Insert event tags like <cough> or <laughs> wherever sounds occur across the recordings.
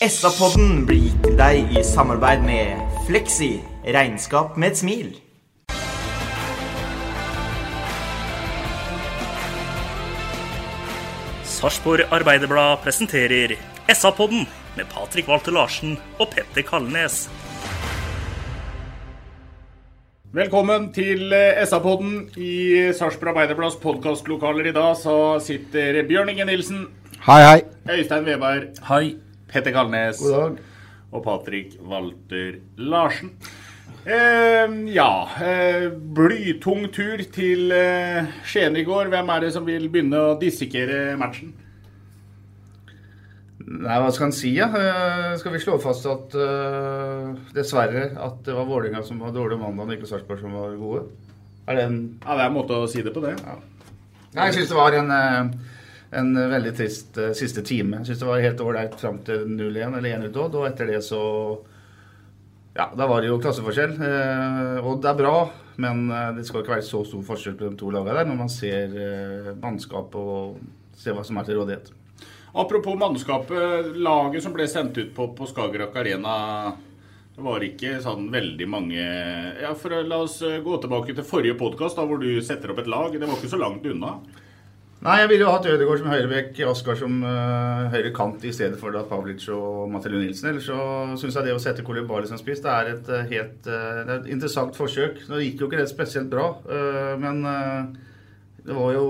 SA-podden blir gitt til deg i samarbeid med Fleksi. Regnskap med et smil. Sarpsborg Arbeiderblad presenterer SA-podden med Patrik Walter Larsen og Petter Kalnes. Velkommen til SA-podden. I Sarpsborg Arbeiderblads podkastlokaler i dag så sitter Bjørn Inge Nilsen, Hei, hei. Øystein Veberg, Hei. Petter Kalnes God dag. og Patrik Walter Larsen. Eh, ja, eh, blytung tur til eh, Skien i går. Hvem er det som vil begynne å dissekere matchen? Nei, hva skal en si, ja? Eh, skal vi slå fast at eh, dessverre at det var Vålerenga som var dårlig mandag, og ikke Sarpsborg som var gode? Er det en Ja, Det er en måte å si det på, det. Nei, jeg syns det var en, eh, en veldig trist uh, siste time. Jeg syns det var helt ålreit fram til 0-1 eller 1 ut Odd, og etter det så Ja, da var det jo klasseforskjell. Og det er bra, men eh, det skal ikke være så stor forskjell på de to lagene der når man ser eh, mannskap og ser hva som er til rådighet. Apropos mannskapet. Laget som ble sendt ut på, på Skagerrak Arena det var ikke sånn veldig mange ja, for La oss eh, gå tilbake til forrige podkast, hvor du setter opp et lag. Det var ikke så langt unna. Nei, jeg ville jo hatt Ødegaard som høyrebekk, Oskar som uh, høyre kant i stedet for da Pavlic og Mathilde Nilsen. Ellers så syns jeg det å sette Kolibali som spiss, det er et uh, helt uh, det er et interessant forsøk. Nå gikk jo ikke det spesielt bra, uh, men det var jo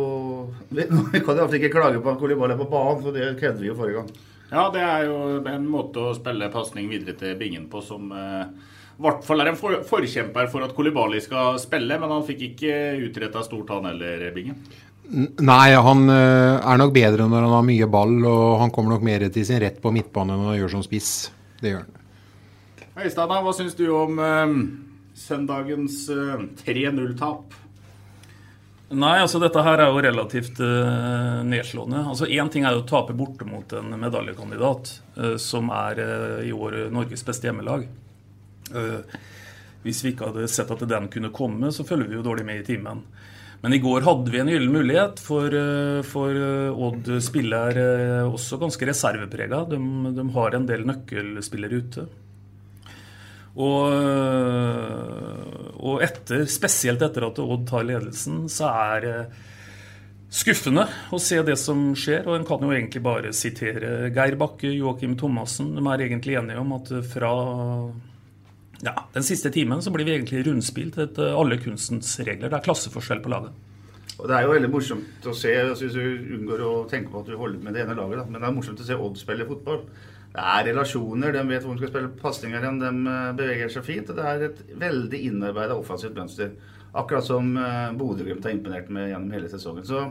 <laughs> Vi kan iallfall ikke klage på at Kolibali er på banen, for det krevde vi jo forrige gang. Ja, det er jo en måte å spille pasning videre til Bingen på som eh, i hvert fall er en for, forkjemper for at Kolibali skal spille, men han fikk ikke utretta stort, han heller, Bingen. Nei, han eh, er nok bedre når han har mye ball, og han kommer nok mer til sin rett på midtbane når han gjør som spiss. Det gjør han. Øystein, hva syns du om uh, søndagens uh, 3-0-tap? Nei, altså dette her er jo relativt uh, nedslående. Altså Én ting er jo å tape borte mot en medaljekandidat, uh, som er uh, i år Norges beste hjemmelag. hvis vi ikke hadde sett at den kunne komme, så følger vi jo dårlig med i timen. Men i går hadde vi en gyllen mulighet, for, for Odd spiller også ganske reserveprega. De, de har en del nøkkelspillere ute. Og, og etter, spesielt etter at Odd tar ledelsen, så er det skuffende å se det som skjer. Og en kan jo egentlig bare sitere Geir Bakke, Joakim Thomassen. De er egentlig enige om at fra ja, den siste timen så blir vi egentlig rundspilt etter alle kunstens regler. Det er klasseforskjell på laget. Og Det er jo veldig morsomt å se, altså hvis du unngår å tenke på at du holder med det ene laget, da. men det er morsomt å se Odd spille fotball. Det er relasjoner, de vet hvor de skal spille pasninger, de beveger seg fint. og Det er et veldig innarbeida offensivt mønster. Akkurat som eh, Bodø-Glimt har imponert med gjennom hele sesongen. Så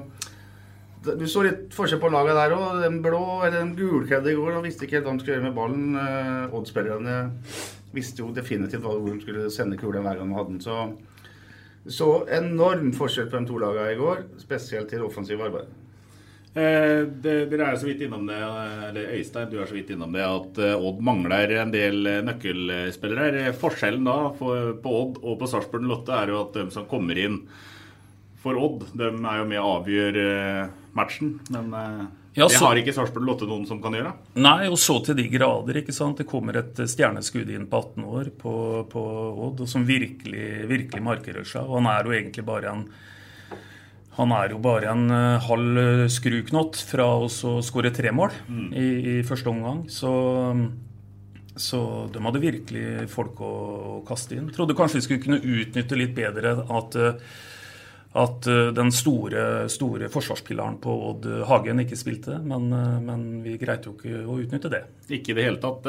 du så litt forskjell på laget der òg. Den blå, eller den gulkledde i går, og visste ikke helt hva de skulle gjøre med ballen. Eh, Odd-spillerne visste jo definitivt hvor de skulle sende kula hver gang de hadde den. Så, så enorm forskjell på de to lagene i går, spesielt til offensiv arbeid. Eh, dere er så vidt innom det, eller Øystein, du er så vidt innom det, at eh, Odd mangler en del eh, nøkkelspillere. Eh, Forskjellen da for, på Odd og på Sarpsborg Lotte er jo at de som kommer inn for Odd, de er jo med og avgjøre eh, matchen. Men eh, så, det har ikke Sarpsborg Lotte noen som kan gjøre. Nei, og så til de grader. ikke sant? Det kommer et stjerneskudd inn på 18 år på, på Odd, som virkelig, virkelig markerer seg. Og han er jo egentlig bare en han er jo bare en eh, halv skruknott fra å skåre tre mål i, i første omgang. Så, Så de hadde virkelig folk å, å kaste inn. Trodde kanskje vi skulle kunne utnytte litt bedre at, at den store, store forsvarspilaren på Odd Hagen ikke spilte. Men, men vi greide jo ikke å utnytte det. Ikke i det hele tatt.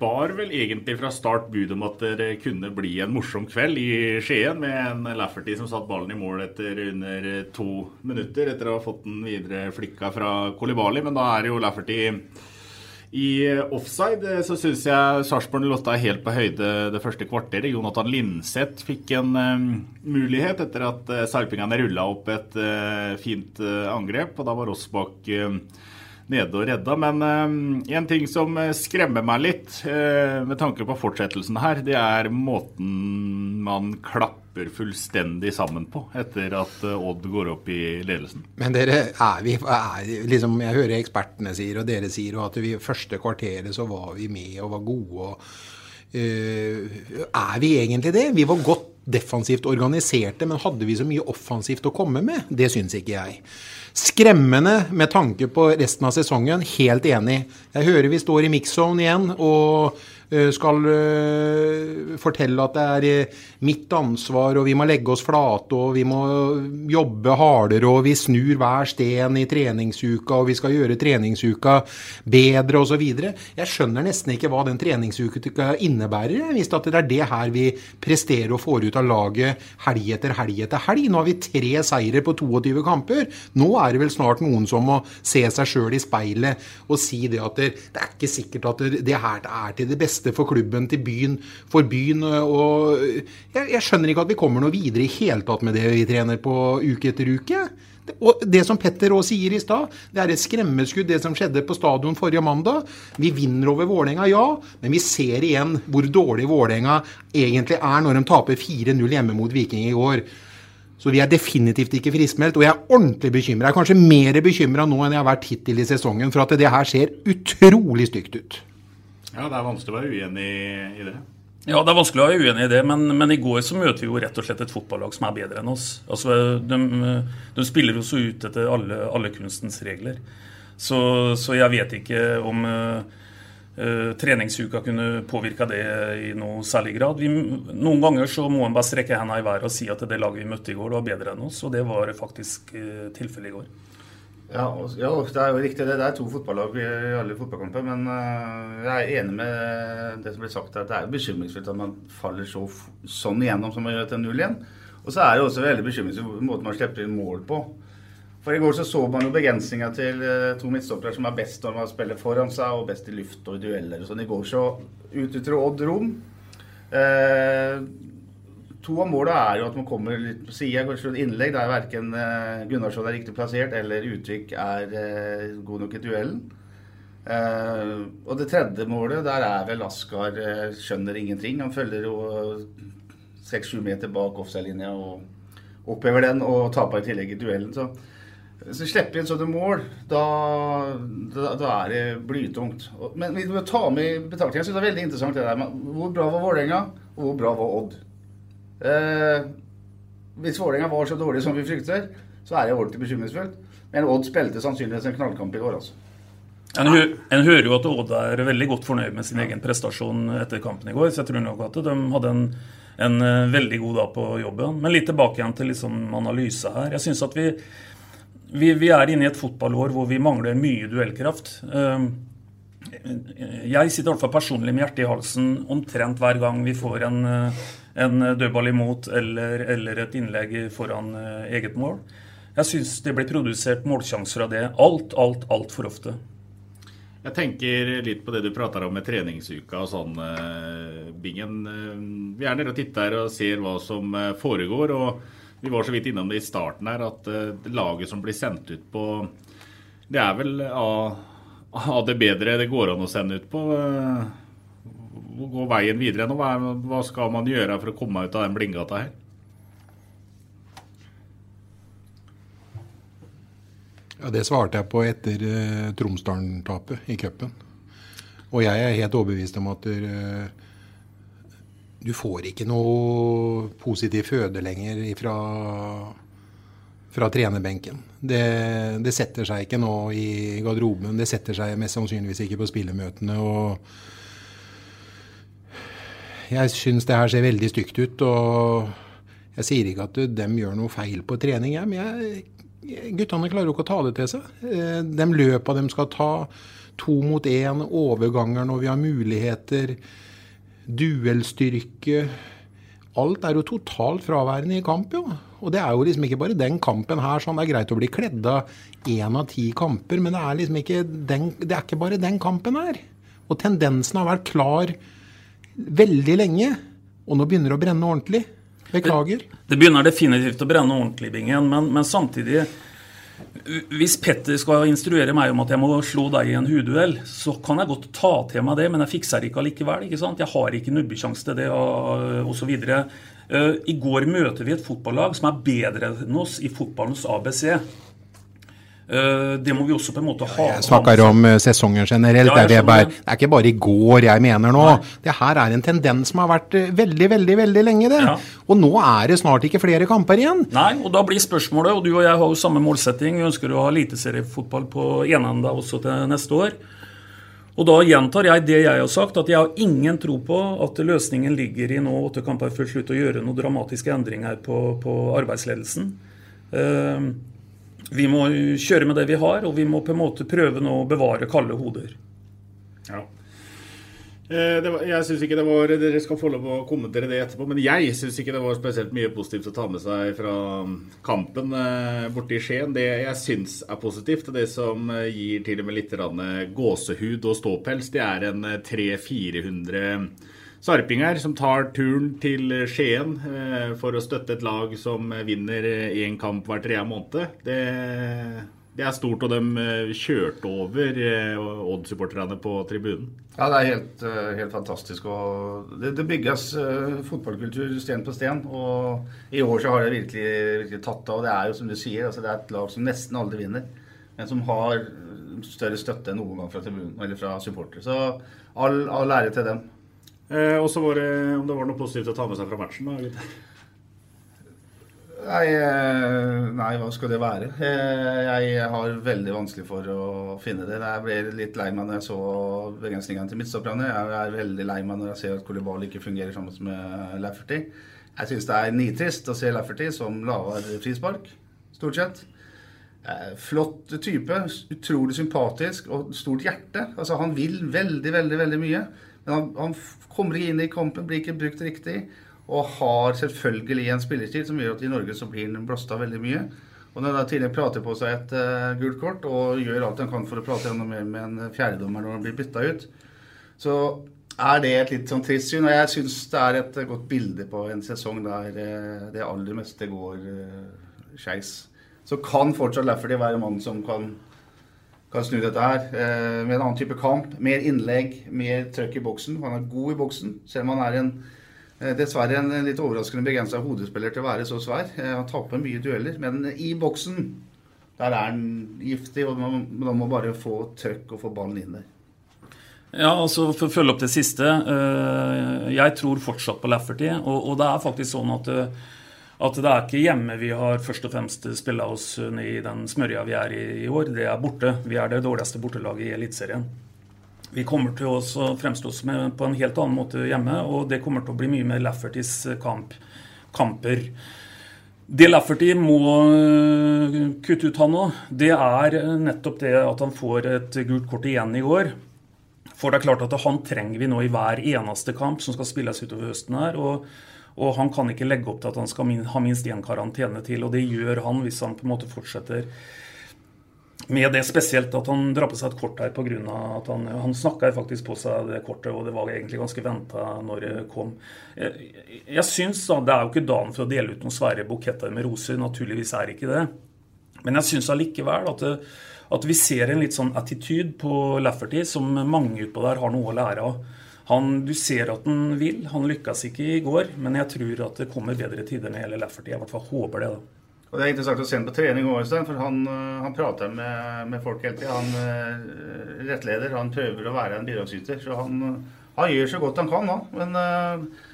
Bar vel egentlig fra start bud om at det kunne bli en morsom kveld i Skien, med en Lafferty som satt ballen i mål etter under to minutter, etter å ha fått den videre flikka fra Kolibali. Men da er jo Lafferty i offside så syns jeg Sarpsborg Lotta helt på høyde det første kvarteret. Jonathan Linseth fikk en um, mulighet etter at uh, sarpingene rulla opp et uh, fint uh, angrep. Og da var Rossbakk uh, nede og redda. Men en ting som skremmer meg litt med tanke på fortsettelsen her, det er måten man klapper fullstendig sammen på etter at Odd går opp i ledelsen. Men dere, er vi er, liksom, Jeg hører ekspertene sier, og dere sier, og at vi første kvarteret så var vi med og var gode. og uh, Er vi egentlig det? Vi var godt defensivt organiserte, men hadde vi så mye offensivt å komme med? Det syns ikke jeg. Skremmende med tanke på resten av sesongen. Helt enig. Jeg hører vi står i mix-zone igjen og skal fortelle at det er mitt ansvar, og vi må legge oss flate, og vi må jobbe hardere, og vi snur hver sten i treningsuka, og vi skal gjøre treningsuka bedre, osv. Jeg skjønner nesten ikke hva den treningsuka innebærer, hvis det er det her vi presterer og får ut av laget helg etter helg etter helg. Nå har vi tre seire på 22 kamper. Nå er det vel snart noen som må se seg sjøl i speilet og si det at det, det er ikke sikkert at det her er til det beste beste for klubben, til byen, for byen. og jeg, jeg, skjønner ikke at vi kommer noe videre i hele tatt med det vi trener på uke etter uke. Og det som Petter òg sier i stad, det er et skremmeskudd, det som skjedde på stadion forrige mandag. Vi vinner over Vålerenga, ja, men vi ser igjen hvor dårlig Vålerenga egentlig er når de taper 4-0 hjemme mot Viking i går. Så vi er definitivt ikke friskmeldt, og jeg er ordentlig bekymra. Jeg er kanskje mer bekymra nå enn jeg har vært hittil i sesongen, for at det her ser utrolig stygt ut. Ja, det er vanskelig å være uenig i det. Ja, det er vanskelig å være uenig i det, men, men, i går så møter vi jo rett og slett et fotballag som er bedre enn oss. Altså, de, de spiller jo så ut etter alle, alle kunstens regler. Så, så, jeg vet ikke om uh, uh, treningsuka kunne påvirka det i noe særlig grad. Vi, noen ganger så må en bare strekke hendene i været og si at det laget vi møtte i går, var bedre enn oss. Og det var faktisk uh, tilfellet i går. Ja, ja, det er jo riktig. Det, det er to fotballag i alle fotballkamper. Men uh, jeg er enig med det som ble sagt her. Det er jo bekymringsfullt at man faller så, sånn igjennom som man gjør til 0 igjen. Og så er det også veldig bekymringsfullt måten man slipper inn mål på. For I går så så man jo begrensninga til uh, to midtstoppere som er best når man spiller foran seg, og best i luft og i dueller. og sånn. I går så utnytter Odd rom. Uh, To av måla er jo at man kommer litt på sida, kanskje et innlegg der verken eh, Gunnarsson er riktig plassert eller Utvik er eh, god nok i duellen. Eh, og det tredje målet, der er vel Askar skjønner ingenting. Han følger jo seks-sju meter bak offside-linja og opphever den og taper i tillegg i duellen. Så hvis du slipper inn sånne mål, da, da, da, er det blytungt. Men vi må ta med i betraktningen, jeg synes det er veldig interessant det der med hvor bra var Vålerenga, og hvor bra var Odd. Eh, hvis Vålerenga var så dårlig som vi frykter, så er det ordentlig bekymringsfullt. Men Odd spilte sannsynligvis en knallkamp i går, altså. En, hø en, hører jo at Odd er veldig godt fornøyd med sin egen prestasjon etter kampen i går. Så jeg tror nok at de hadde en, en eh, veldig god dag på jobben. Men litt tilbake igjen til liksom analyse her. Jeg synes at vi, vi, vi, er inne i et fotballår hvor vi mangler mye duellkraft. Eh, jeg sitter i hvert fall personlig med hjertet i halsen omtrent hver gang vi får en en dødball imot eller, eller et innlegg foran eh, eget mål. Jeg syns det blir produsert målsjanser av det alt, alt, altfor ofte. Jeg tenker litt på det du prater om med treningsuka og sånn, eh, Bingen. Eh, vi er nede og titter og ser hva som foregår. og Vi var så vidt innom det i starten her, at laget som blir sendt ut på Det er vel av, av det bedre det går an å sende ut på gå veien videre nå? Hva, hva, skal man gjøre for å komme ut av den blindgata her? Ja, Det svarte jeg på etter uh, Tromsdalen-tapet i cupen. Og jeg er helt overbevist om at uh, du får ikke noe positiv føde lenger ifra fra trenerbenken. Det, det, setter seg ikke nå i garderoben. Det setter seg mest sannsynligvis ikke på spillemøtene. og Jeg syns det her ser veldig stygt ut. og Jeg sier ikke at de gjør noe feil på trening, jeg, men jeg, guttene klarer jo ikke å ta det til seg. Eh, de løpa de skal ta, to mot én, overganger når vi har muligheter, duellstyrke Alt er jo totalt fraværende i kamp, jo. Og det er jo liksom ikke bare den kampen her. sånn Det er greit å bli kledd av én av ti kamper, men det er liksom ikke, den, det er ikke bare den kampen her. Og tendensen har vært klar veldig lenge. Og nå begynner det å brenne ordentlig. Beklager. Det, det begynner definitivt å brenne ordentlig, Bingen, men, men samtidig hvis Petter skal instruere meg om at jeg må slå deg i en hudduell, så kan jeg godt ta til meg det, men jeg fikser det ikke allikevel. ikke sant? Jeg har ikke nubbesjanse til det, osv. Uh, I går møter vi et fotballag som er bedre enn oss i fotballens ABC. Eh, det må vi også på en måte ha. Jeg snakker om eh, sesongen generelt. Ja, det, bare, det, er ikke bare i går jeg mener nå. Nei. Det her er en tendens som har vært eh, veldig veldig, veldig lenge. det. Ja. Og nå er det snart ikke flere kamper igjen. Nei, og da blir spørsmålet, og du og jeg har jo samme målsetting, vi ønsker å ha eliteseriefotball på enenda også til neste år. Og da gjentar jeg det jeg har sagt, at jeg har ingen tro på at løsningen ligger i nå åtte kamper før slutt å gjøre noen dramatiske endringer på, på arbeidsledelsen. Uh, vi må kjøre med det vi har, og vi må på en måte prøve nå å bevare kalde hoder. Ja. Eh, var, jeg synes ikke det var, Dere skal få lov å kommentere det etterpå, men jeg syns ikke det var spesielt mye positivt å ta med seg fra kampen eh, borte i Skien. Det jeg syns er positivt, og det som eh, gir til og med litt gåsehud og ståpels, det er en 300-400 sarpinger som tar turen til Skien eh, for å støtte et lag som vinner én kamp hver tredje måned. Det, det, er stort, og de eh, kjørte over eh, Odd-supporterne på tribunen. Ja, det er helt, helt fantastisk. Det, det bygges fotballkultur sten på sten. Og i år så har det virkelig, virkelig tatt av. Det er jo som du sier, altså det er et lag som nesten aldri vinner. Men som har større støtte enn noen gang fra tribunen, eller fra supportere. Så all, all ære til dem. Eh, og så var det om det var noe positivt å ta med seg fra matchen? da? Nei, eh, nei, hva skal det være? Eh, jeg har veldig vanskelig for å finne det. Jeg ble litt lei meg når jeg så begrensningene til midtstopperne. Jeg er veldig lei meg når jeg ser at Kolibal ikke fungerer sammen med Lafferty. Jeg syns det er nitrist å se Lafferty som lavere frispark, stort sett. Flott type, utrolig sympatisk og stort hjerte. Altså, han vil veldig, veldig, veldig mye. Men han, han kommer ikke inn i kampen, blir ikke brukt riktig. Og har selvfølgelig en spillestil som gjør at i Norge så blir han blåst veldig mye. Og når han tidligere prater på seg et uh, gult kort og gjør alt han kan for å prate enda mer med en fjerdedommer når han blir bytta ut, så er det et litt sånn trist syn. Og jeg syns det er et godt bilde på en sesong der uh, det aller meste går uh, skeis. Så kan fortsatt Lafferty være mannen som kan kan snu dette her eh, med en annen type kamp. Mer innlegg, mer trøkk i boksen. Han er god i boksen, selv om han er en eh, dessverre en litt overraskende begrensa hodespiller til å være så svær. Eh, han taper mye dueller, men i boksen der er han giftig, og man, må bare få trøkk og få ballen inn der. Ja, altså For å følge opp det siste. Jeg tror fortsatt på Lafferty. Og, det er faktisk sånn at at det er ikke hjemme vi har først og fremst spilla oss ned i den smørja vi er i i år. Det er borte. Vi er det dårligste bortelaget i Eliteserien. Vi kommer til å fremstå oss på en helt annen måte hjemme, og det kommer til å bli mye mer Laffertys kamp, kamper. Det Lafferty må øh, kutte ut han òg, det er nettopp det at han får et gult kort igjen i år. For det er klart at han trenger vi nå i hver eneste kamp som skal spilles utover høsten her. og og han kan ikke legge opp til at han skal ha minst én karantene til. Og det gjør han hvis han på en måte fortsetter med det spesielt at han drar på seg et kort her pga. at han, han snakka faktisk på seg det kortet, og det var egentlig ganske venta når det kom. Jeg, jeg synes da, Det er jo ikke dagen for å dele ut noen svære buketter med roser, naturligvis er det ikke det. Men jeg syns allikevel at, at vi ser en litt sånn attityd på Lafferty som mange utpå der har noe å lære av. Han, du ser at han vil. Han lykkes ikke i går, men jeg tror at det kommer bedre tider med hele Lafferty. Jeg i hvert fall håper det. da. Og Det er interessant å se ham på trening òg, for han, eh, han prater med, med, folk hele tida. Han uh, rettleder, han prøver å være en bidragsyter. Så han, han, gjør så godt han kan han. Men uh,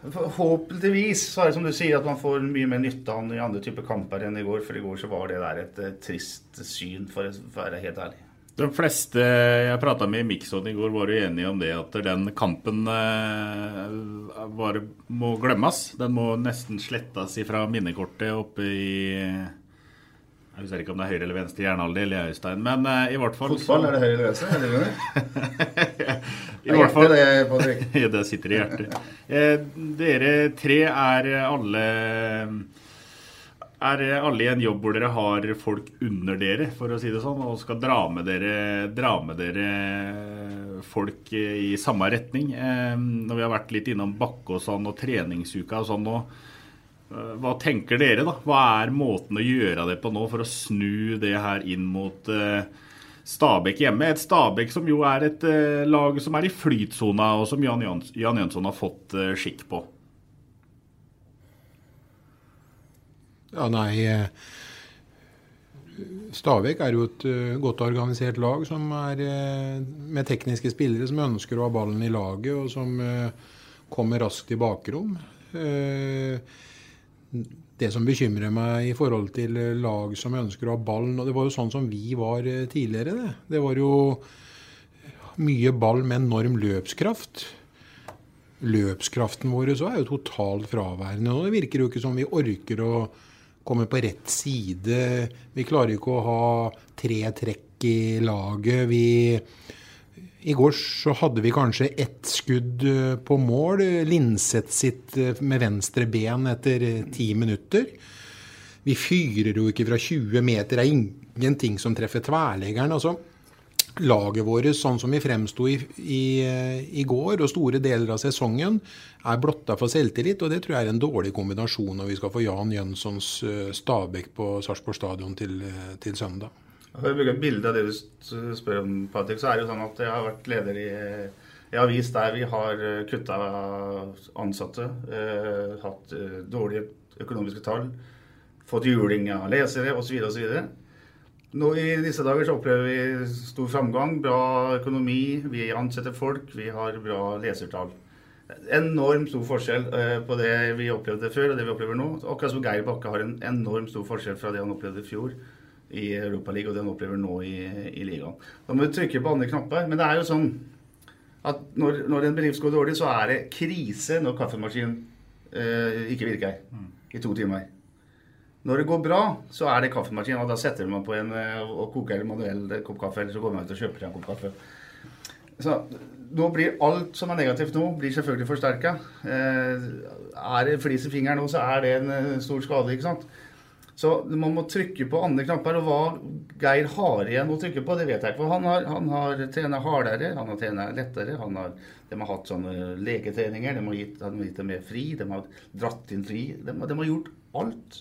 Forhåpentligvis så er det som du sier at man får mye mer nytte av han i andre typer kamper enn i går. For i går så var det der et eh, trist syn, for å være helt ærlig. De fleste jeg prata med i Mikson i går, var jo enige om det at den kampen eh, var, må glemmes. Den må nesten slettes ifra minnekortet oppe i Jeg husker ikke om det er høyre eller venstre hjernehalvdel i Øystein, men uh, i hvert fall Fotball, er det høyre eller venstre? Er det <laughs> I hvert fall det, <laughs> det sitter i hjertet. Eh, dere tre er alle er alle i en jobb hvor dere har folk under dere, for å si det sånn, og skal dra med dere, dra med dere folk i samme retning. Eh, når vi har vært litt innom Bakke og sånn, og treningsuka og sånn nå, eh, hva tenker dere, da? Hva er måten å gjøre det på nå for å snu det her inn mot eh, Stabæk hjemme? Et Stabæk som jo er et lag som er i flytsona, og som Jan Jønsson har fått skikk på. Ja, nei eh, Stavek er jo et uh, godt organisert lag er uh, med tekniske spillere som ønsker å ha ballen i laget, og som kommer raskt i bakrom. det som bekymrer meg i forhold til lag som ønsker å ha ballen og Det var jo sånn som vi var tidligere. Det. det var jo mye ball med enorm løpskraft. Løpskraften vår så er jo totalt fraværende. og Det virker jo ikke som vi orker å kommer på rett side. Vi klarer ikke å ha tre trekk i laget. Vi I går så hadde vi kanskje ett skudd eh, på mål. Linseth sitt eh, med venstre ben etter eh, ti minutter. Vi fyrer jo ikke fra 20 meter. Det er ingenting som treffer tverleggeren. Altså, laget vårt, sånn som vi fremsto i, i, i, går og store deler av sesongen, er blotta for selvtillit. Og det tror jeg er en dårlig kombinasjon når vi skal få Jan Jønssons uh, Stabæk på Sarpsborg stadion til, uh, til søndag. For å bruke et bilde av det du spør om, Patrick, så er det jo sånn at jeg har vært leder i en avis der vi har eh, kutta ansatte, hatt dårlige økonomiske tall, fått juling av lesere osv. osv. Nå I disse dager så opplever vi stor framgang, bra økonomi, vi ansetter folk, vi har bra lesertall. Enormt stor forskjell eh, på det vi opplevde før og det vi opplever nå. Akkurat som Geir Bakke har en enormt stor forskjell fra det han opplevde i fjor i Europaligaen og det han opplever nå i, i ligaen. Da må vi trykke på andre knapper. Men det er jo sånn at når, når en bedrift går dårlig, så er det krise når kaffemaskinen eh, ikke virker i to timer. Når det går bra, så er det kaffemaskin, og da setter man på en eh, og koker en manuell kopp kaffe, eller så går man ut og kjøper en kopp kaffe. Så nå blir alt som er negativt nå, blir selvfølgelig forsterka. Eh, er det flis i fingeren nå, så er det en eh, stor skade, ikke sant. Så man må trykke på andre knapper. Og hva Geir har igjen å trykke på, det vet jeg ikke. For han har, han har trena hardere, han har trena lettere. Han har, de har hatt sånne leketreninger, de har gitt, de har gitt dem mer fri, de har dratt inn fri. De, de har gjort alt.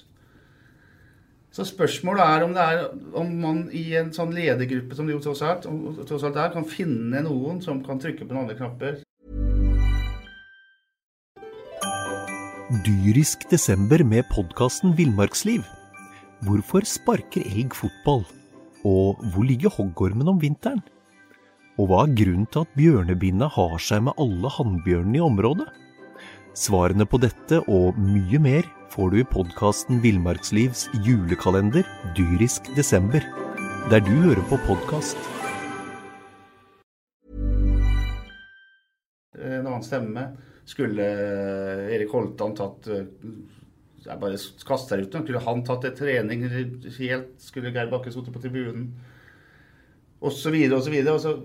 Så spørsmålet er om, er om man i en sånn ledergruppe som det jo tross alt, tross alt er, kan finne noen som kan trykke på noen andre knapper. Dyrisk desember med podkasten Villmarksliv. Hvorfor sparker elg fotball? Og hvor ligger hoggormen om vinteren? Og hva er grunnen til at bjørnebinna har seg med alle hannbjørnene i området? Svarene på dette og mye mer får du i podkasten Villmarkslivs julekalender dyrisk desember, der du hører på podkast. En annen stemme skulle Erik Holtan tatt Jeg bare kaster ut. Skulle han tatt en trening helt? Skulle Geir Bakke sittet på tribunen? Og så videre og så videre. Og så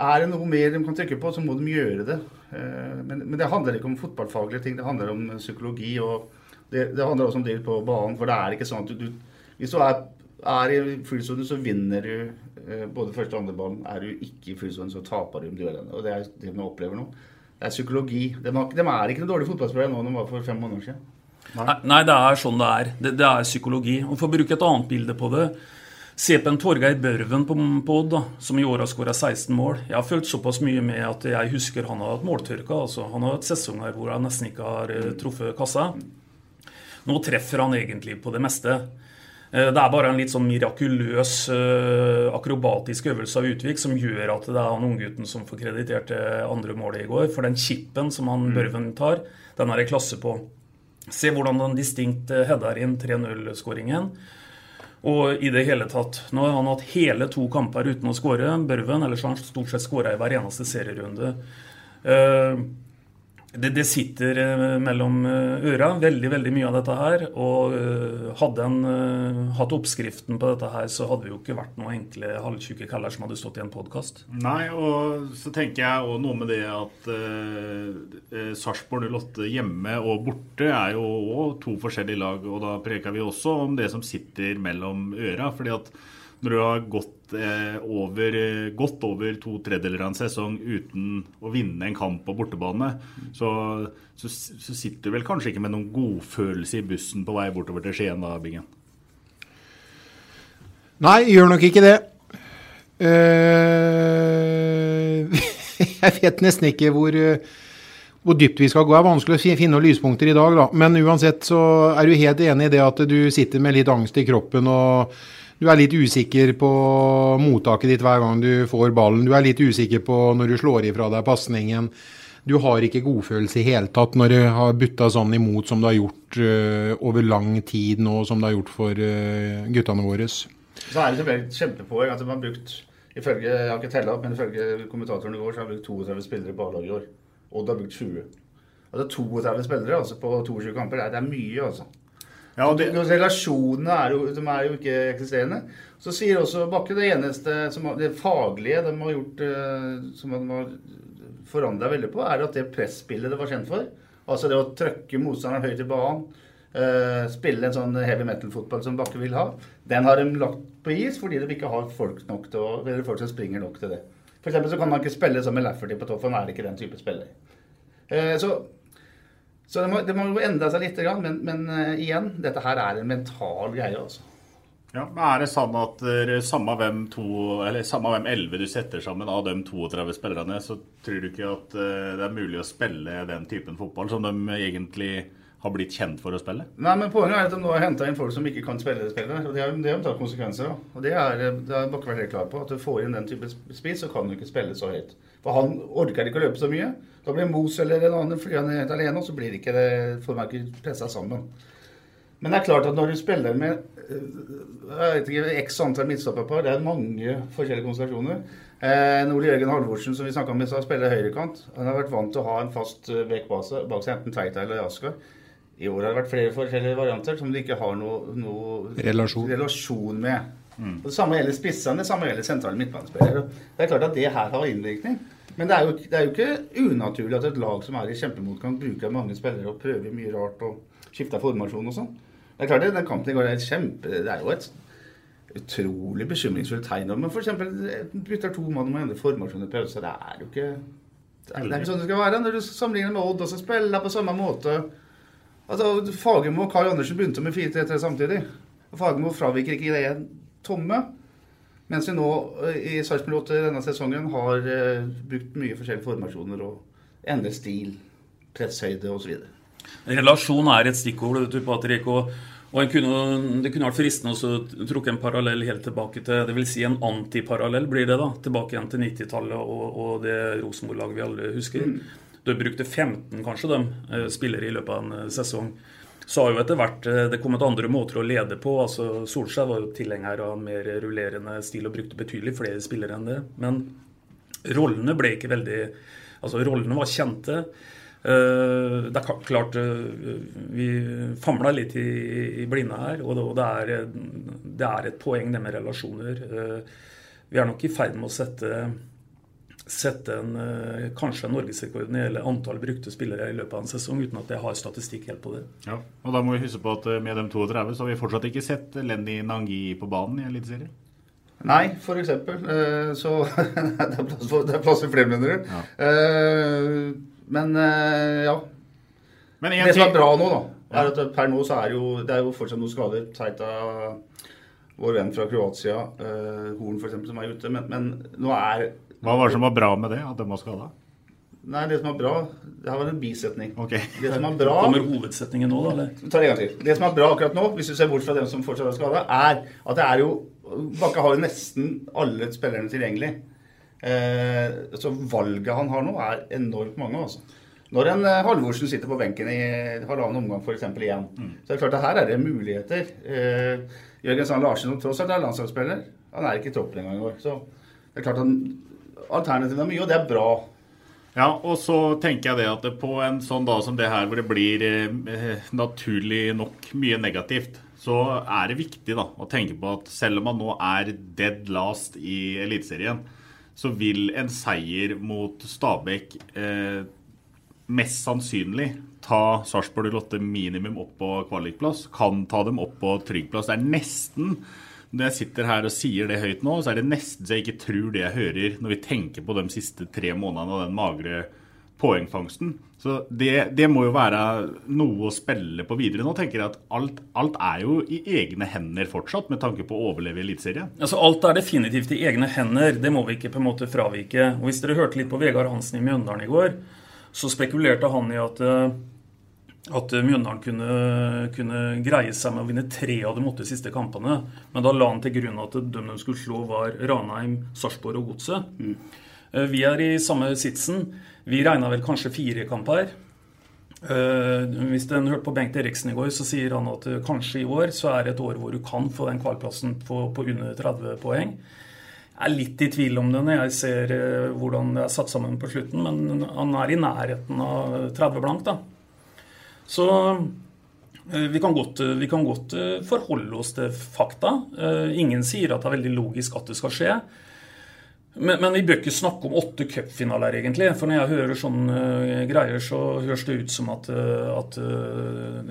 er det noe mer de kan trykke på, så må de gjøre det. Eh, men, men det handler ikke om fotballfaglige ting, det handler om psykologi. og det, det, handler også om det på banen. For det er ikke sånn at du, du Hvis du er, er i fullsone, så vinner du eh, både første og andre ballen. Er du ikke i fullsone, så taper du om duellene. Og det er det vi opplever nå. Det er psykologi. De, de er ikke noen dårlige fotballspillere nå enn de var for fem måneder siden. Nei. Nei, det er sånn det er. Det, det er psykologi. Og For å bruke et annet bilde på det. Se på en Torgeir Børven på, på Odd, som i år har skåra 16 mål. Jeg har følt såpass mye med at jeg husker han har hatt måltørke. Altså. Han har hatt sesonger hvor han nesten ikke har uh, truffet kassa. Nå treffer han egentlig på det meste. Eh, det er bare en litt sånn mirakuløs uh, akrobatisk øvelse av Utvik som gjør at det er han unggutten som får kreditert det andre målet i går. For den chipen som han Mm. Børven tar, den er det klasse på. Se hvordan den distinkt eh, header inn 3-0-skåringen. Og i det hele tatt Nå har han hatt hele to kamper uten å skåre, Børven. Ellers har han stort sett skåra i hver eneste serierunde. Eh, det, det sitter eh, mellom eh, øra, veldig veldig mye av dette her. Og eh, hadde en hatt oppskriften på dette her, så hadde vi jo ikke vært noen enkle halvtjukke kaller som hadde stått i en podkast. Nei, og så tenker jeg også noe med det at uh, Sarpsborg 08 hjemme og borte er jo også to forskjellige lag. Og da preker vi også om det som sitter mellom øra. fordi at når du har gått, eh, over, godt over to tredjedeler av en sesong uten å vinne en kamp på bortebane, så, så, så sitter du vel kanskje ikke med noen godfølelse i bussen på vei bortover til Skien da, Bingen? Nei, gjør nok ikke det. Uh, <laughs> jeg vet nesten ikke hvor, eh, hvor dypt vi skal gå. Det er vanskelig å finne noen lyspunkter i dag, da. Men uansett så er du helt enig i det at du sitter med litt angst i kroppen og du er litt usikker på mottaket ditt hver gang du får ballen. Du er litt usikker på når du slår ifra deg pasningen. Du har ikke godfølelse i hele tatt når du har butta sånn imot som du har gjort uh, over lang tid nå, som du har gjort for uh, guttene våre. Så er det selvfølgelig et kjempepoeng at de har brukt ifølge, Jeg har ikke tella opp, men ifølge kommentatoren i går så har de brukt 32 spillere på A-laget i år. Odd har brukt 20. Altså 32 spillere altså på 22 kamper, det er, det er mye, altså. Ja, det... Relasjonene er jo, de er jo ikke eksisterende. Så sier også Bakke det eneste som det faglige de har gjort eh, som de har forandra veldig på, er at det presspillet det var kjent for, altså det å trøkke motstanderen høyt i banen, eh, spille en sånn heavy metal-fotball som Bakke vil ha, den har de lagt på is fordi de ikke har folk nok til å, eller folk som springer nok til det. Eksempel så kan man ikke spille som med Lafferty på topp, er ikke den type spiller. Eh, så så det må, det må jo endre seg litt, men, men uh, igjen, dette her er en mental greie. altså. Ja, men Er det sånn at samme hvem to, eller samme hvem 11 du setter sammen av de 32 spillerne, så tror du ikke at uh, det er mulig å spille den typen fotball som de egentlig har blitt kjent for å spille? Nei, men Poenget er at de nå har henta inn folk som ikke kan spille det spillet. og Det har de tatt konsekvenser av. Og Det er, det har Bakke vært helt klar på. At du får inn den type spiss, så kan du ikke spille så høyt. For han orker ikke å løpe så mye. Da blir Mos eller en annen flyende helt alene, og så blir ikke det, får man ikke pressa sammen. Men det er klart at når du spiller med jeg vet ikke, x antall midtstopperpar, det er mange forskjellige konstellasjoner. Eh, Ole Jørgen Halvorsen, som vi om spiller høyrekant. Han har vært vant til å ha en fast bekk bak seg, enten Tveita eller Askar. I år har det vært flere forskjellige varianter som de ikke har noe, noe relasjon. relasjon med. Mm. Og det samme gjelder spissene, det samme gjelder sentrale midtbanespillere. Det er klart at det her har innvirkning. Men det er, jo, det er, jo, ikke unaturlig at et lag som er i kjempemotgang, bruker mange spillere og prøver mye rart og skifter formasjon og sånn. Det er klart det, Den kampen i går er et kjempe, det er jo et utrolig bekymringsfullt tegn. Men f.eks. bytter to mann og endre formasjon i pause. Det er jo ikke det er ikke sånn det skal være. Når du sammenligner med Odd, og så spiller på samme måte Altså, Fagermo og Karl Andersen begynte med 4-3-3 samtidig. Fagermo fraviker ikke det tomme. Mens vi nå i Sarpsborg 8 denne sesongen har uh, brukt mye forskjellige formasjoner og endret stil, presshøyde osv. Relasjon er et stikkord, du, Patrick. Og, og kunne, det kunne vært fristende å trukke en parallell helt tilbake til det vil si en antiparallell, blir det da. Tilbake igjen til 90-tallet og, og, det Rosenborg-laget vi alle husker. Mm. Du brukte 15 kanskje dem, spillere i løpet av en sesong. Så har jo etter hvert det kommet andre måter å lede på. altså Solskjær var jo tilhenger av mer rullerende stil og brukte betydelig flere spillere enn det. Men rollene ble ikke veldig Altså rollene var kjente. Det er klart vi famla litt i blinde her, og det er, det er et poeng, det med relasjoner. Vi er nok i ferd med å sette sette en, kanskje en norgesrekord når det gjelder antall brukte spillere i løpet av en sesong, uten at jeg har statistikk helt på det. Ja, og Da må vi huske på at med de 32 så har vi fortsatt ikke sett Lenny Nangi på banen i Eliteserien. Nei, for eksempel. Så <laughs> det er plass for, er plass for flere, mener du. Ja. Men ja. Men det som er bra nå, da, er at per nå så er jo, det er jo fortsatt noen skader. Teita, vår venn fra Kroatia, Horn f.eks., som er ute. Men, men nå er hva var det som var bra med det? At de var skada? Nei, det som er bra Det her var en bisetning. Ok. Det som er bra Kommer hovedsetningen nå, da? eller? Vi tar det en gang til. Det som er bra akkurat nå, hvis du ser bort fra dem som fortsatt er skada, er at det er jo Bakke har jo nesten alle spillerne tilgjengelig. Eh, så valget han har nå, er enormt mange, altså. Når en eh, Halvorsen sitter på benken i halvannen omgang f.eks. igjen, så er det klart at her er det muligheter. Eh, Jørgen Sand Larsen, som tross alt er landslagsspiller, han er ikke i troppen engang i år. Så det er klart at alternativene er mye, og det er bra. Ja, og så tenker jeg det at på en sånn dag som det her, hvor det blir eh, naturlig nok mye negativt, så er det viktig da, å tenke på at selv om man nå er dead last i Eliteserien, så vil en seier mot Stabæk eh, mest sannsynlig ta Sarpsborg Lotte minimum opp på kvalikplass. Kan ta dem opp på tryggplass. Det er nesten når jeg sitter her og sier det høyt nå, så er det nesten så jeg ikke tror det jeg hører når vi tenker på de siste tre månedene og den magre poengfangsten. Så det, det, må jo være noe å spille på videre. Nå tenker jeg at alt, alt, er jo i egne hender fortsatt, med tanke på å overleve Eliteserien. Altså, alt er definitivt i egne hender. Det må vi ikke på en måte fravike. Og Hvis dere hørte litt på Vegard Hansen i Mjøndalen i går, så spekulerte han i at eh, at Mjøndalen kunne, kunne, greie seg med å vinne tre av de åtte siste kampene. Men da la han til grunn at de de skulle slå, var Ranheim, Sarpsborg og Godset. Mm. Vi er i samme sitsen. Vi regna vel kanskje fire kamper. Hvis en hørte på Bengt Eriksen i går, så sier han at kanskje i år så er det et år hvor du kan få den kvalplassen på, på under 30 poeng. Jeg er litt i tvil om det når jeg ser hvordan det er satt sammen på slutten, men han er i nærheten av 30 blank, da. Så vi kan, godt, vi kan godt forholde oss til fakta. Ingen sier at det er veldig logisk at det skal skje. Men, men, vi bør ikke snakke om åtte cupfinaler, egentlig. For når jeg hører sånne greier, så høres det ut som at, at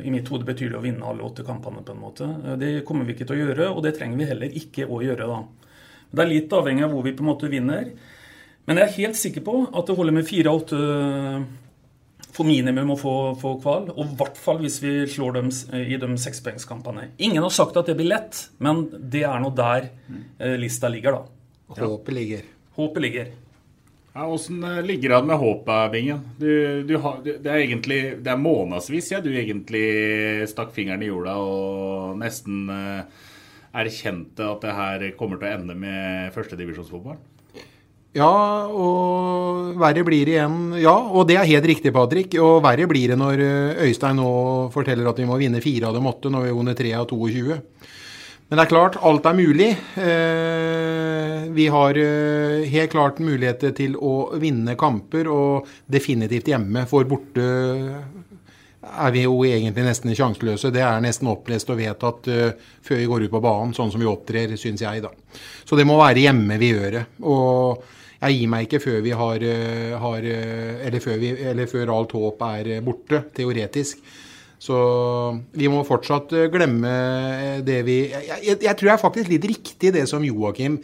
i mitt hode betyr det å vinne alle åtte kampene, på en måte. det kommer vi ikke til å gjøre, og det trenger vi heller ikke å gjøre, da. Det er litt avhengig av hvor vi på en måte vinner. Men jeg er helt sikker på at det holder med fire for minimum å få, få kval. Og i hvert fall hvis vi slår dem i de sekspoengskampene. Ingen har sagt at det blir lett, men det er nå der lista ligger, da. Håpet ligger. Håpet ligger. Ja, Åssen ligger det an med håpet, Bingen? Du, du har, det er egentlig det er månedsvis siden ja, du egentlig stakk fingeren i jorda og nesten erkjente at det her kommer til å ende med førstedivisjonsfotball? Ja, og verre blir det igjen. Ja, og det er helt riktig, Patrick. Og verre blir det når eh, Øystein nå forteller at vi må vinne fire av dem åtte når vi har vunnet tre av 22. Men det er klart, alt er mulig. Eh, vi har eh, helt klart muligheter til å vinne kamper, og definitivt hjemme. For borte er vi jo egentlig nesten sjanseløse. Det er nesten opplest og vedtatt før vi går ut på banen, sånn som vi opptrer, syns jeg, da. Så det må være hjemme vi gjør det. Og jeg gir meg ikke før vi har, har eller, før vi, eller før alt håp er borte, teoretisk. Så vi må fortsatt glemme det vi Jeg, jeg, jeg tror er faktisk litt riktig det som Joakim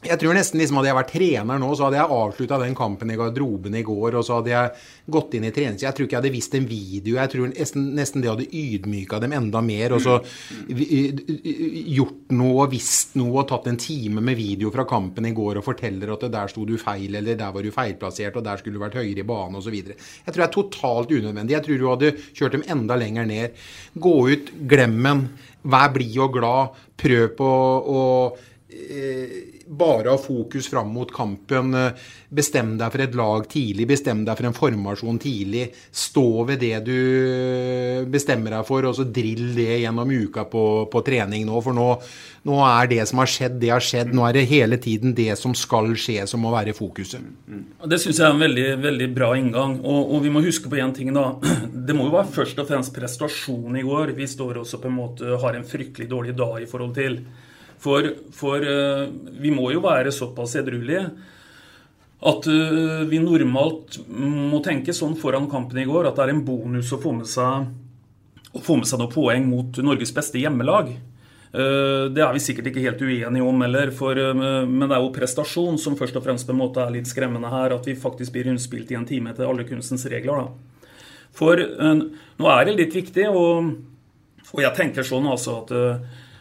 jeg tror nesten liksom Hadde jeg vært trener nå, så hadde jeg avslutta den kampen i garderoben i går. Og så hadde jeg gått inn i trening. Jeg tror ikke jeg hadde visst en video. Jeg tror nesten, nesten det hadde ydmyka dem enda mer. Og så gjort noe og visst noe og tatt en time med video fra kampen i går og forteller at der sto du feil, eller der var du feilplassert, og der skulle du vært høyere i banen osv. Jeg tror det er totalt unødvendig. Jeg tror du hadde kjørt dem enda lenger ned. Gå ut, glem den. Vær blid og glad. Prøv på å eh, bare ha fokus fram mot kampen. Bestem deg for et lag tidlig, bestem deg for en formasjon tidlig. Stå ved det du bestemmer deg for, og så drill det gjennom uka på, på trening nå. For nå, nå, er det som har skjedd, det har skjedd. Nå er det hele tiden det som skal skje, som må være fokuset. Det syns jeg er en veldig, veldig bra inngang. Og, og, vi må huske på én ting, da. <clears throat> Det må jo være først og fremst prestasjon i går. Vi står også på en måte har en fryktelig dårlig dag i forhold til. For, for uh, vi må jo være såpass edruelige at uh, vi normalt må tenke sånn foran kampen i går at det er en bonus å få med seg, få med seg noen poeng mot Norges beste hjemmelag. Uh, det er vi sikkert ikke helt uenige om heller, men det er jo prestasjon som først og fremst på en måte er litt skremmende her. At vi faktisk blir rundspilt i en time etter alle kunstens regler. Da. For nå er det litt viktig, og, og jeg tenker sånn altså at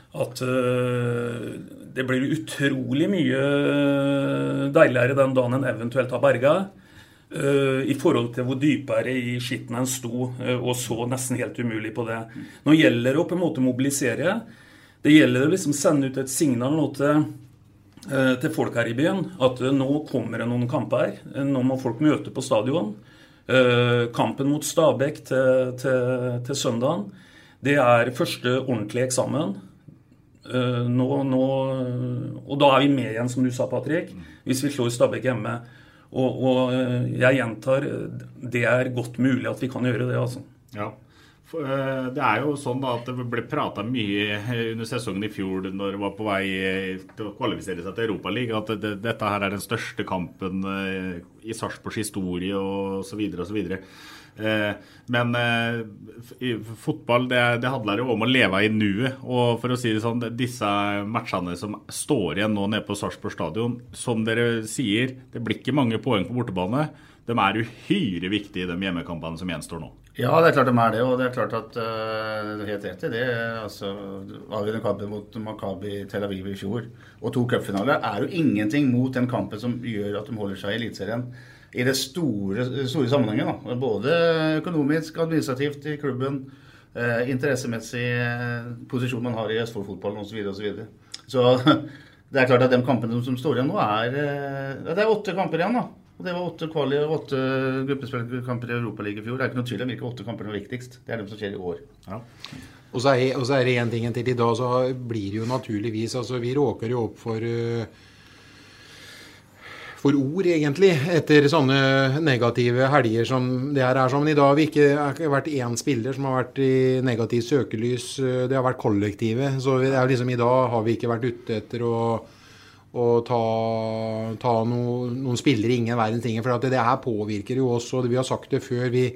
at uh, det blir utrolig mye deiligere den dagen en eventuelt har berga. Uh, I forhold til hvor dypere i skitten en sto, og så nesten helt umulig på det. Nå gjelder det å på en måte mobilisere. Det gjelder å liksom sende ut et signal nå til, til folk her i byen at nå kommer det noen kamper. Nå må folk møte på stadion. kampen mot Stabæk til, til, til søndagen, det er første ordentlige eksamen. Nå, nå, og da er vi med igjen, som du sa, Patrick, hvis vi slår Stabæk hjemme. Og, og, eh, jeg gjentar, det er godt mulig at vi kan gjøre det, altså. Ja. Eh, det er jo sånn da at det ble prata mye under sesongen i fjor når det var på vei til å kvalifisere seg til Europaligaen, at det, dette her er den største kampen eh, i Sarpsborgs historie osv. osv. Eh, men eh, fotball det, det, handler jo om å leve i nuet. Og for å si det sånn, disse matchene som står igjen nå nede på Sarpsborg stadion, som dere sier, det blir ikke mange poeng på bortebane. De er uhyre viktige, de hjemmekampene som gjenstår nå. Ja, det er klart de er det. Og det er klart at uh, du helt rett i det. altså Avgjørende kampen mot Makabi Tel Aviv i fjor og to cupfinaler er jo ingenting mot den kampen som gjør at de holder seg i Eliteserien i det store, store sammenhengen. Da. Både økonomisk, administrativt i klubben, eh, interessemessig eh, posisjon man har i Østfold-fotballen osv. Så, videre, og så, så <laughs> det er klart at de kampene som står igjen nå, er eh, Det er åtte kamper igjen. da. Og Det var åtte kvali og åtte gruppespillkamper i Europaligaen i fjor. Det er ikke noe tvil om hvilke åtte kamper er viktigst. Det er de som skjer i år. Ja. Og så er, er, det én ting til. I dag så blir det jo naturligvis altså Vi råker jo opp for uh, for ord, egentlig, etter sånne negative helger som det her er. Men i dag har vi ikke, vært én spiller som har vært i negativt søkelys. Det har vært kollektivet. Så liksom, i dag har vi ikke vært ute etter å, å ta, ta no, noen spillere ingen verdens ting. For det, det, her påvirker jo oss, og vi har sagt det før. vi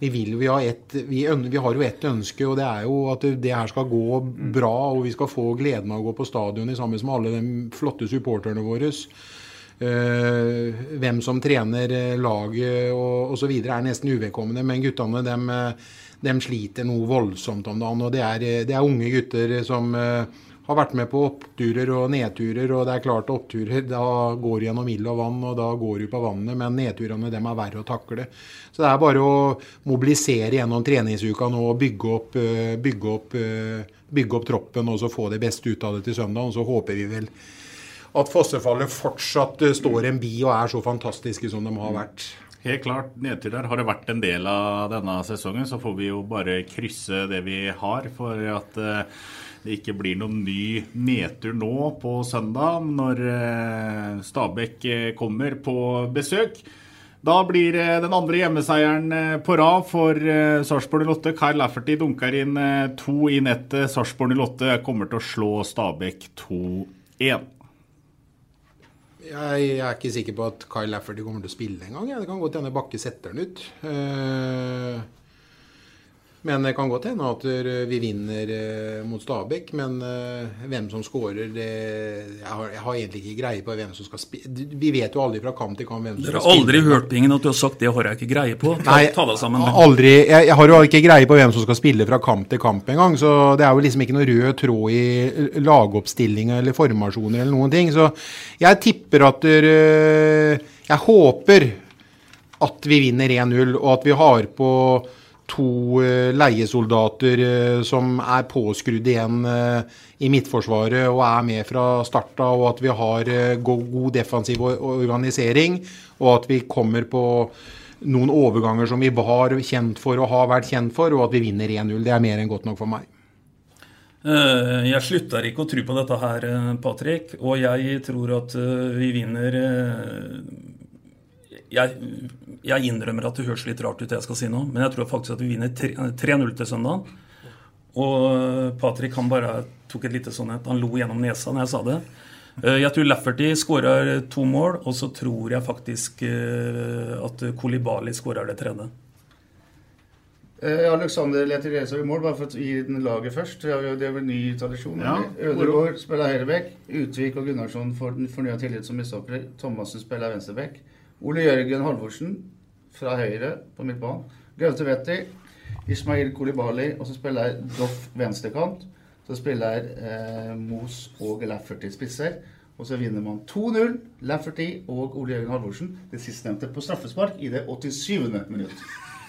vi, vil, vi, har et, vi, vi, har jo ett ønske, og det er jo at det her skal gå bra. Og vi skal få gleden av å gå på stadion sammen med alle de flotte supporterne våre. Uh, hvem som trener eh, laget og osv. er nesten uvedkommende. Men guttene de, de, sliter noe voldsomt om dagen. Og det er, det er unge gutter som har vært med på oppturer og nedturer. Og det er klart oppturer, da går du gjennom ild og vann, og da går du på vannet. Men nedturene dem er verre å takle. Så det er bare å mobilisere gjennom treningsuka nå og bygge opp, bygge opp, bygge opp troppen og så få det beste ut av det til søndag. Og så håper vi vel at fossefallet fortsatt eh, står en bi og er så fantastiske som de har vært. Helt klart. Nedtur har det vært en del av denne sesongen. Så får vi jo bare krysse det vi har for at eh, det ikke blir noen ny nedtur nå på søndag når eh, Stabæk kommer på besøk. Da blir den andre hjemmeseieren på rad for Sarpsborg 08. Kyle Lafferty dunker inn to i nettet. Sarpsborg 08 kommer til å slå Stabæk 2-1. Jeg, er ikke sikker på at Kyle Lafferty kommer til å spille engang. Det kan godt hende Bakke setter den ut. Uh, men det kan godt hende at eh, vi vinner eh, mot Stabæk. Men eh, hvem som skårer det jeg har, jeg har, egentlig ikke greie på hvem som skal spille. Vi vet jo aldri fra kamp til kamp hvem som skal spille. Dere har aldri hørt Bingen at du har sagt det har jeg ikke greie på? Ta, Nei, ta deg sammen. Aldri. Jeg, jeg, har jo ikke greie på hvem som skal spille fra kamp til kamp engang. Så det er jo liksom ikke noe rød tråd i lagoppstillinga eller formasjoner eller noen ting. Så jeg tipper at dere Jeg håper at vi vinner 1-0, og at vi har på to eh, leiesoldater eh, som er påskrudd igjen eh, i Midtforsvaret og er med fra starta, og at vi har god defensiv organisering, og at vi kommer på noen overganger som vi var kjent for og har vært kjent for, og at vi vinner 1-0. Det er mer enn godt nok for meg. Jeg slutter ikke å tro på dette her, Patrick. Og jeg tror at vi vinner jeg, jeg, innrømmer at det høres litt rart ut, det jeg skal si nå, men jeg tror faktisk at vi vinner 3-0 til søndag. Og Patrick han bare tok et lite sånn et, Han lo gjennom nesa når jeg sa det. Eh, jeg tror Lafferty skårer to mål, og så tror jeg faktisk eh, at Kolibali skårer det tredje. Eh, Alexander Leterese i mål, bare for å gi den laget først. Det er vel ny tradisjon. Ja. Ødegaard spiller høyrebekk. Utvik og Gunnarsson får den fornya tillit som midtstopper. Thomassen spiller venstrebekk. Ole Jørgen Halvorsen fra høyre på midtbanen. Gaute Wetti. Ismail Kolibali. Og så spiller Doff venstrekant. Så spiller eh, Mos og Lafferty spisser. Og så vinner man 2-0. Lafferty og Ole Jørgen Halvorsen, det sistnevnte på straffespark, i det 87. minutt.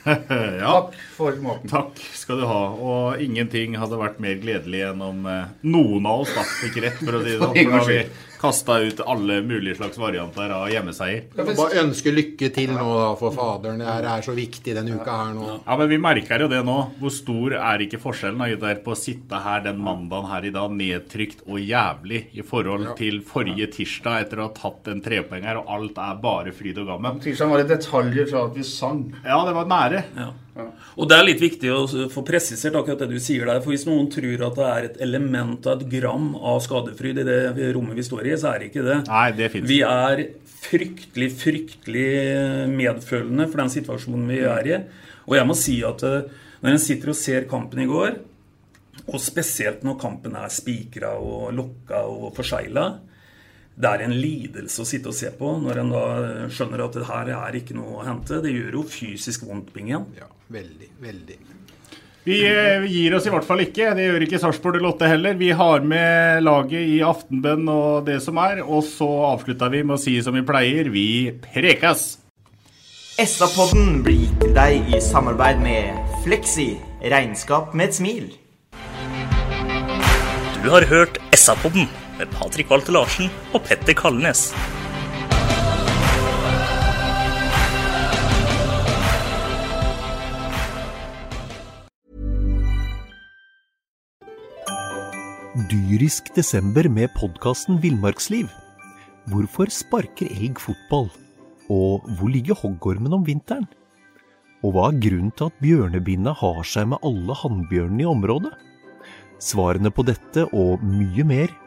<laughs> ja. Takk for maten. Takk skal du ha. Og ingenting hadde vært mer gledelig enn om eh, noen av oss da fikk rett, for å si det sånn. <laughs> Da har vi kasta ut alle mulige slags varianter av hjemmeseier. Jeg får bare ønske lykke til nå, da, for faderen. Det her er så viktig denne uka her nå. Ja, men vi merker jo det nå. Hvor stor er ikke forskjellen da, gutter, på å sitte her den mandagen her i dag, nedtrykt og jævlig i forhold til forrige tirsdag etter å ha tatt en trepoeng her, og alt er bare fryd og gammen. Tirsdag var det detaljer fra at vi sang. Ja, det var nære. Ja. Og det er litt viktig å få presisert akkurat det du sier der. For hvis noen tror at det er et element av et gram av skadefryd i det rommet vi står i, så er det ikke det. Nei, det finnes Vi er fryktelig, fryktelig medfølende for den situasjonen vi er i. Og jeg må si at eh, når en sitter og ser kampen i går, og spesielt når kampen er spikra og lokka og forsegla, det er en lidelse å sitte og se på når en da skjønner at det her er ikke noe å hente. Det gjør jo fysisk vondt, Bingen. Ja, veldig, veldig. Vi vi gir oss i hvert fall ikke. Det gjør ikke Sarpsborg Lotte heller. Vi har med laget i aftenbønn og det som er. Og så avslutter vi med å si som vi pleier, vi prekas! SA-podden blir gitt til deg i samarbeid med Fleksi regnskap med et smil. Du har hørt SA-podden med Patrik Walter Larsen og Petter Kalnes. Dyrisk desember med podkasten Villmarksliv. Hvorfor sparker elg fotball? Og hvor ligger hoggormen om vinteren? Og hva er grunnen til at bjørnebinna har seg med alle hannbjørnene i området? Svarene på dette og mye mer